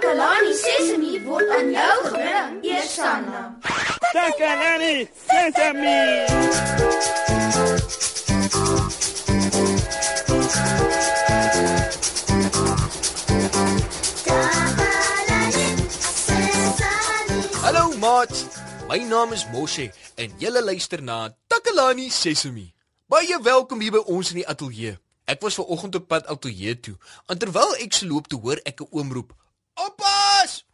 Takalani Sesemi word aan jou gebring, Eersanna. Takalani Sesemi. Hallo maat. My naam is Moshe en julle luister na Takalani Sesemi. Baie welkom hier by ons in die ateljee. Ek was ver oggend op pad ateljee toe. En terwyl ek se loop te hoor ek 'n oom roep: "Oppas!"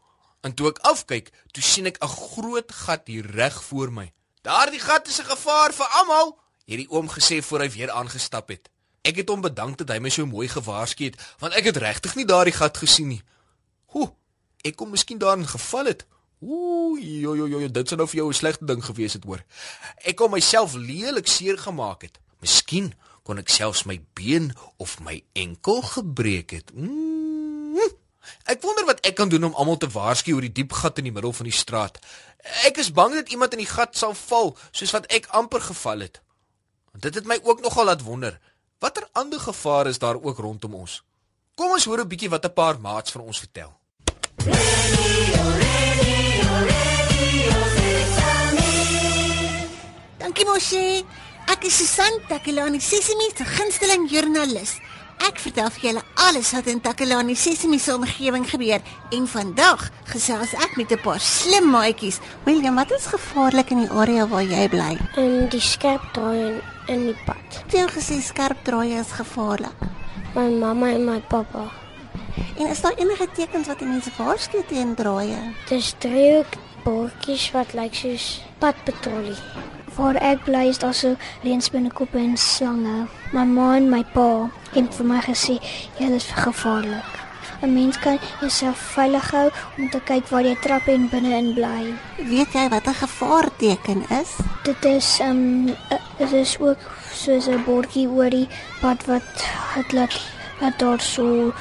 En toe ek afkyk, toe sien ek 'n groot gat hier reg voor my. "Daardie gat is 'n gevaar vir almal," het die oom gesê voor hy weer aangestap het. Ek het hom bedank dat hy my so mooi gewaarsku het, want ek het regtig nie daardie gat gesien nie. Hoe? Ek kom miskien daarin geval het. Ooh, jo jo jo, dit sou nou vir jou 'n slegte ding gewees het hoor. Ek kom myself lelik seer gemaak het. Miskien kon ek selfs my been of my enkel gebreek het. Mm. Ek wonder wat ek kan doen om almal te waarsku oor die diep gat in die middel van die straat. Ek is bang dat iemand in die gat sal val, soos wat ek amper geval het. Dit het my ook nogal laat wonder. Watter ander gevare is daar ook rondom ons? Kom ons hoor 'n bietjie wat 'n paar maats van ons vertel. Dankie Moshi. Ek is Susan Takelani Sesimi se gunsteling joernalis. Ek vertel vir julle alles wat in Takelani Sesimi se omgewing gebeur en vandag gesels ek met 'n paar slim maatjies. William, wat is gevaarlik in die area waar jy bly? en die skerp draai in, in die pad. Jy het gesê skerp draaie is gevaarlik. My mamma en my pappa. En is daar enige tekens wat die mense waarsku teen draaie? Dis driehoek bordjies wat lyk soos padpatrollie. Waar ek bly is daar so reensbinnekoppe en slange. My ma en my pa het vir my gesê jy is gevaarlik. 'n Mens kan jouself veilig hou om te kyk waar jy trap en binne-in bly. Weet jy wat 'n gevaarteken is? Dit is um dit is ook soos 'n bordjie oor die pad wat het laat dat daar so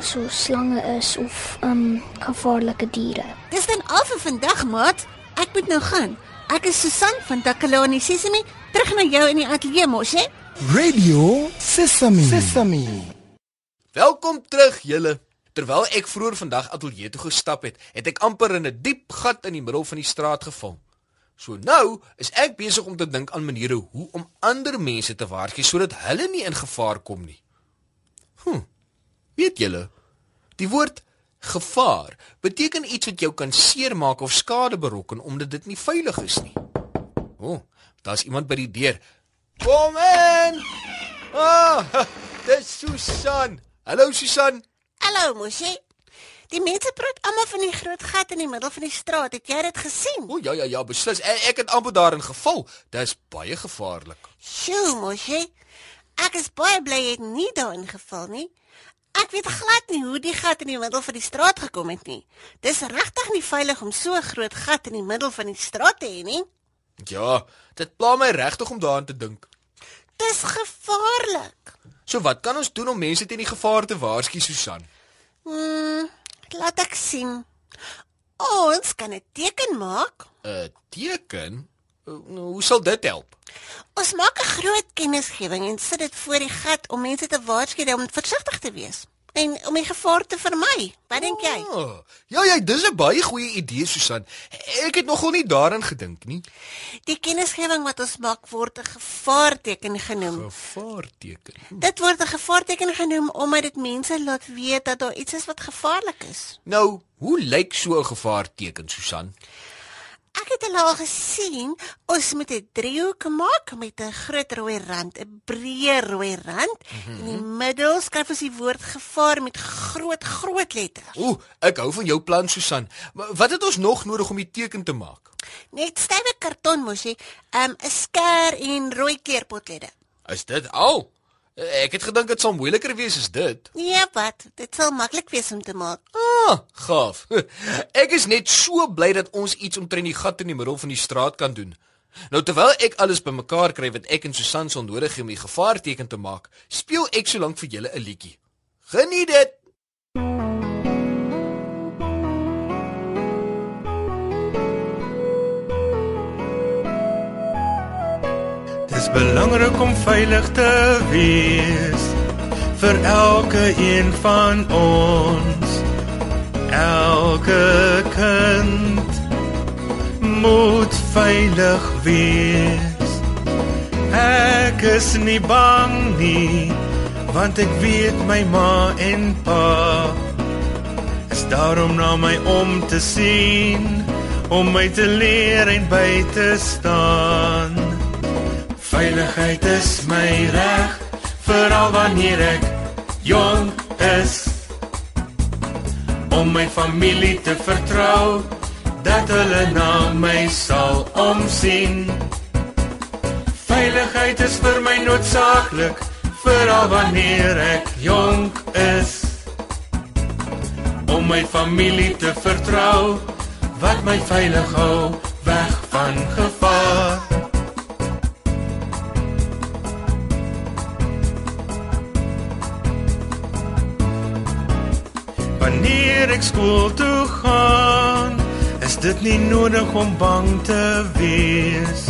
so slange is of um gevaarlike diere. Dis dan al vir vandag, maat. Ek moet nou gaan. Ek is Susan van Takalani Sesimi, terug na jou in die ateljee mos, hè? Radio Sesame. Sesame. Welkom terug julle. Terwyl ek vroeër vandag ateljee toe gestap het, het ek amper in 'n diep gat in die middel van die straat geval. So nou is ek besig om te dink aan maniere hoe om ander mense te waarsku sodat hulle nie in gevaar kom nie. Hm. Weet julle, die woord gevaar beteken iets wat jou kan seermaak of skade berokken omdat dit nie veilig is nie. O, oh, daar's iemand by die deur. Kom in. Ah, oh, dis Susan. Hallo Susan. Hallo, Moshi. Die mense praat almal van die groot gat in die middel van die straat. Het jy dit gesien? O ja ja ja, beslis. Ek, ek het amper daarin geval. Dis baie gevaarlik. Sjoe, Moshi. Ek is baie bly jy het nie daarin geval nie. Ek weet glad nie hoe die gat in die middel van die straat gekom het nie. Dis regtig nie veilig om so 'n groot gat in die middel van die straat te hê nie. Ja, dit pla my regtig om daaraan te dink. Dis gevaarlik. So wat kan ons doen om mense teen die gevaar te waarsku, Susan? Hmm, laat ek sien. Ons kan 'n teken maak. 'n Teken? Hoe sal dit help? Ons maak 'n groot kennisgewing en sit dit voor die gat om mense te waarsku om versigtig te wees en om die gevaar te vermy. Wat dink jy? Oh, ja ja, dis 'n baie goeie idee, Susan. Ek het nogal nie daaraan gedink nie. Die kennisgewing wat ons maak word 'n gevaarteken genoem. Gevaarteken. Hm. Dit word 'n gevaarteken genoem omdat dit mense laat weet dat daar iets is wat gevaarlik is. Nou, hoe lyk so 'n gevaarteken, Susan? Ek het hulle al gesien. Ons moet 'n driehoek maak met 'n groot rooi rand, 'n breë rooi rand. Mm -hmm. In die middel skryf ons die woord gevaar met groot groot letters. Ooh, ek hou van jou plan, Susan. Wat het ons nog nodig om die teken te maak? Net stywe karton mos jy, um, 'n skêr en rooi kleurpotlede. Is dit al? Ek het gedink dit sal moeiliker wees as dit. Ja, wat? Dit sal maklik wees om te maak. Ah, gaaf. Ek is net so bly dat ons iets omtrent die gat in die middel van die straat kan doen. Nou terwyl ek alles bymekaar kry wat ek en Susan sal nodig het om die gevaarteken te maak, speel ek solank vir julle 'n liedjie. Geniet dit. Dis belangrik om veilig te wees vir elke een van ons. El Elke kind moet veilig wees. Ek is nie bang nie, want ek weet my ma en pa is daarom na my om te sien, om my te leer en by te staan. Veiligheid is my reg, veral wanneer ek jonk is om my familie te vertrou dat hulle na my sal omsien. Veiligheid is vir my noodsaaklik, veral wanneer ek jonk is. Om my familie te vertrou wat my veilig hou weg van gevaar. Skool toe gaan, is dit nie nodig om bang te wees.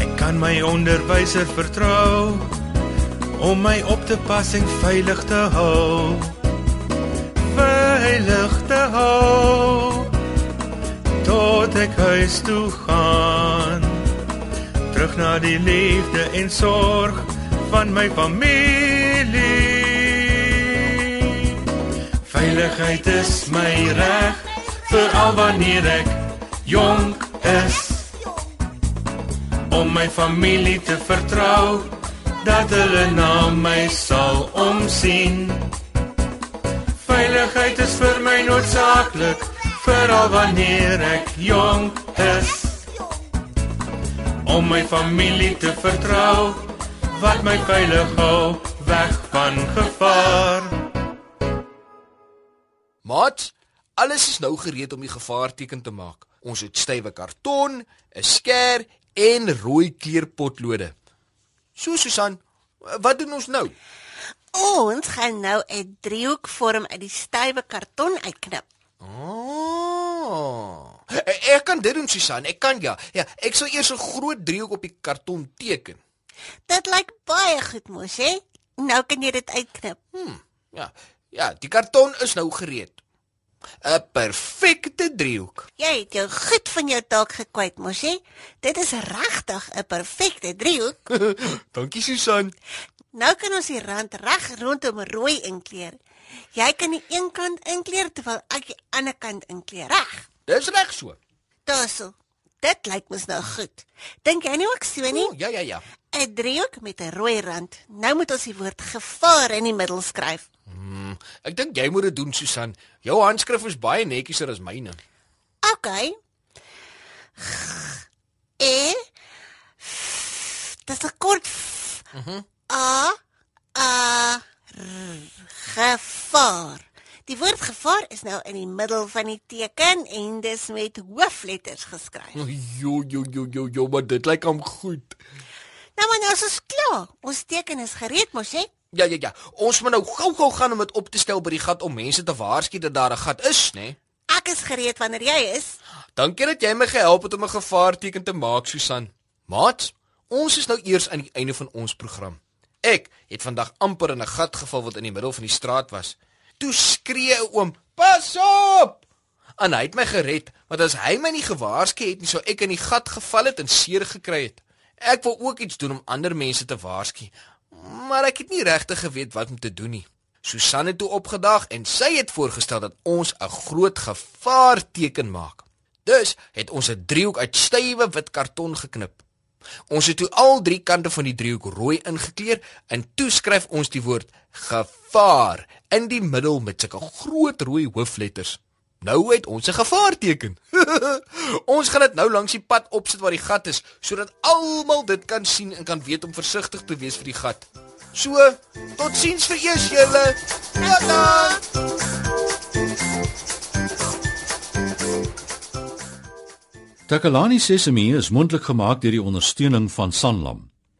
Ek kan my onderwyser vertrou om my op te pas en veilig te hou. Veilig te hou tot ek huis toe gaan. Terug na die liefde en sorg van my familie. Veiligheid is my reg veral wanneer ek jonk is. Om my familie te vertrou dat hulle na my sal omsien. Veiligheid is vir my noodsaaklik veral wanneer ek jonk is. Om my familie te vertrou wat my veilig hou weg van gevaar alles is nou gereed om die gevaarteken te maak. Ons het stywe karton, 'n skêr en rooi kleurpotlode. So Susan, wat doen ons nou? Ons gaan nou 'n driehoek vorm uit die stywe karton uitknip. Oh. Ek kan dit doen Susan, ek kan ja. Ja, ek sal eers 'n groot driehoek op die karton teken. Dit lyk baie goed mos, hè? Nou kan jy dit uitknip. Hm. Ja. Ja, die karton is nou gereed. 'n Perfekte driehoek. Jy het jou goed van jou taak gekwyt mos, hè? Dit is regtig 'n perfekte driehoek. Dankie Susan. Nou kan ons die rand reg rondom rooi inkleer. Jy kan die een kant inkleer terwyl ek die ander kant inkleer. Reg. Dis reg so. Daarso. Dit lyk mos nou goed. Dink jy nie ook so nie? O, ja ja ja. 'n Driehoek met 'n rooi rand. Nou moet ons die woord gevaar in die middel skryf. Ek dink jy moet dit doen Susan. Jou handskrif is baie nettieser as myne. OK. E Dis 'n kort Mhm. A A R, gevaar. Die woord gevaar is nou in die middel van die teken en dis met hoofletters geskryf. Jo jo jo jo jo, maar dit lyk hom goed. Nou maar nou is ons klaar. Ons teken is gereed mos, hè? Ja ja ja. Ons moet nou gou-gou gaan om dit op te stel by die gat om mense te waarsku dat daar 'n gat is, né? Nee? Ek is gereed wanneer jy is. Dankie dat jy my gehelp het om 'n gevaarteken te maak, Susan. Maat, ons is nou eers aan die einde van ons program. Ek het vandag amper in 'n gat geval wat in die middel van die straat was. Toe skree 'n oom: "Pas op!" En hy het my gered, want as hy my nie gewaarsku het nie, sou ek in die gat geval het en seer gekry het. Ek wou ook iets doen om ander mense te waarsku, maar ek het nie regtig geweet wat om te doen nie. Susan het toe opgedag en sy het voorgestel dat ons 'n groot gevaarteken maak. Dus het ons 'n driehoek uit stywe wit karton geknip. Ons het toe al drie kante van die driehoek rooi ingekleur en toe skryf ons die woord gevaar in die middel met sulke groot rooi hoofletters. Nou het ons 'n gevaarteken. ons gaan dit nou langs die pad opsit waar die gat is sodat almal dit kan sien en kan weet om versigtig te wees vir die gat. So, totsiens vir eers julle. Tata. Takalani Sesemi is mondelik gemaak deur die ondersteuning van Sanlam.